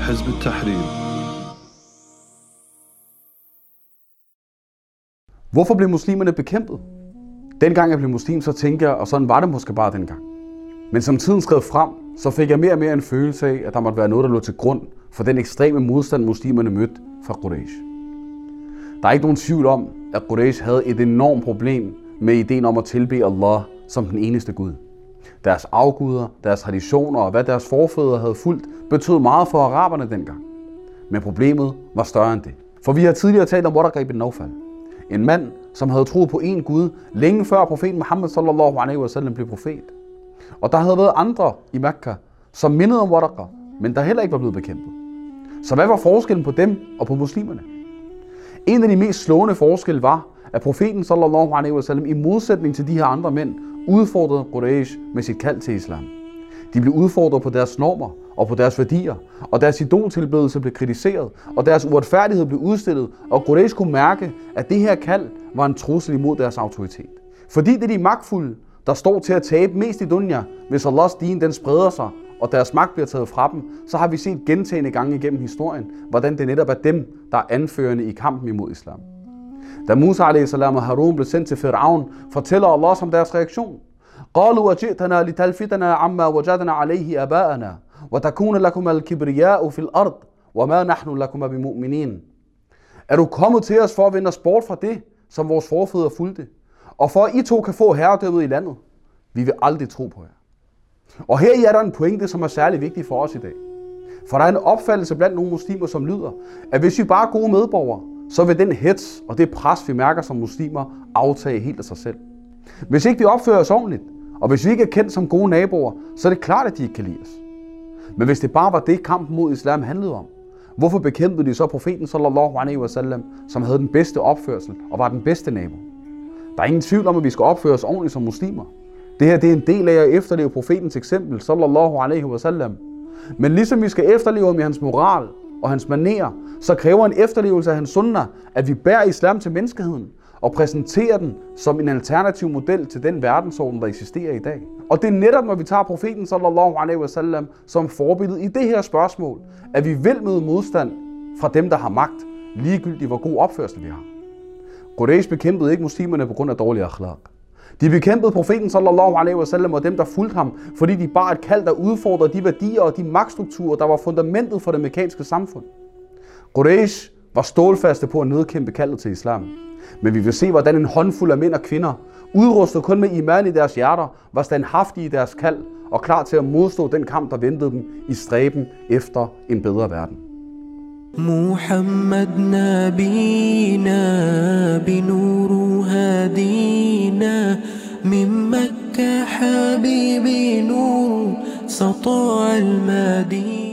حزب التحرير Hvorfor blev muslimerne bekæmpet? Dengang jeg blev muslim, så tænkte jeg, og sådan var det måske bare dengang. Men som tiden skred frem, så fik jeg mere og mere en følelse af, at der måtte være noget, der lå til grund for den ekstreme modstand, muslimerne mødte fra Quraysh. Der er ikke nogen tvivl om, at Quraysh havde et enormt problem med ideen om at tilbe Allah som den eneste Gud. Deres afguder, deres traditioner og hvad deres forfædre havde fulgt, betød meget for araberne dengang. Men problemet var større end det. For vi har tidligere talt om Waraq ibn Nawfal. En mand, som havde troet på én Gud, længe før profeten Muhammad sallallahu alaihi wasallam blev profet. Og der havde været andre i Mekka, som mindede om Waraq, men der heller ikke var blevet bekæmpet. Så hvad var forskellen på dem og på muslimerne? En af de mest slående forskelle var, at profeten sallallahu alaihi wasallam i modsætning til de her andre mænd, udfordrede Quraysh med sit kald til islam. De blev udfordret på deres normer og på deres værdier, og deres idoltilbedelse blev kritiseret, og deres uretfærdighed blev udstillet, og Quraysh kunne mærke, at det her kald var en trussel imod deres autoritet. Fordi det er de magtfulde, der står til at tabe mest i dunja, hvis Allahs din den spreder sig, og deres magt bliver taget fra dem, så har vi set gentagende gange igennem historien, hvordan det netop er dem, der er anførende i kampen imod islam. Da Musa a.s. og Harun blev sendt til Fir'aun, fortæller Allah om deres reaktion. قالوا وجئتنا لتلفتنا عما وجدنا عليه آباءنا وتكون لكم الكبرياء في الأرض وما نحن لكم بمؤمنين Er du kommet til os for at vende os bort fra det, som vores forfædre fulgte, og for at I to kan få herredømmet i landet? Vi vil aldrig tro på jer. Og her er der en pointe, som er særlig vigtig for os i dag. For der er en opfattelse blandt nogle muslimer, som lyder, at hvis vi bare er gode medborgere, så vil den hets og det pres, vi mærker som muslimer, aftage helt af sig selv. Hvis ikke vi opfører os ordentligt, og hvis vi ikke er kendt som gode naboer, så er det klart, at de ikke kan lide os. Men hvis det bare var det, kampen mod islam handlede om, hvorfor bekæmpede de så profeten sallallahu alaihi wasallam, som havde den bedste opførsel og var den bedste nabo? Der er ingen tvivl om, at vi skal opføre os ordentligt som muslimer. Det her det er en del af at efterleve profetens eksempel, sallallahu alaihi wasallam. Men ligesom vi skal efterleve ham i hans moral og hans manerer, så kræver en efterlevelse af hans sunnah, at vi bærer islam til menneskeheden og præsenterer den som en alternativ model til den verdensorden, der eksisterer i dag. Og det er netop, når vi tager profeten sallallahu alaihi wasallam som forbillede i det her spørgsmål, at vi vil møde modstand fra dem, der har magt, ligegyldigt hvor god opførsel vi har. Quraysh bekæmpede ikke muslimerne på grund af dårlig akhlaq. De bekæmpede profeten sallallahu alaihi wasallam og dem, der fulgte ham, fordi de bar et kald, der udfordrede de værdier og de magtstrukturer, der var fundamentet for det amerikanske samfund. Quraysh var stålfaste på at nedkæmpe kaldet til islam. Men vi vil se, hvordan en håndfuld af mænd og kvinder, udrustet kun med iman i deres hjerter, var standhaftige i deres kald og klar til at modstå den kamp, der ventede dem i stræben efter en bedre verden. Muhammad nabina binuru هدينا من مكة حبيبي نور سطع المدينة.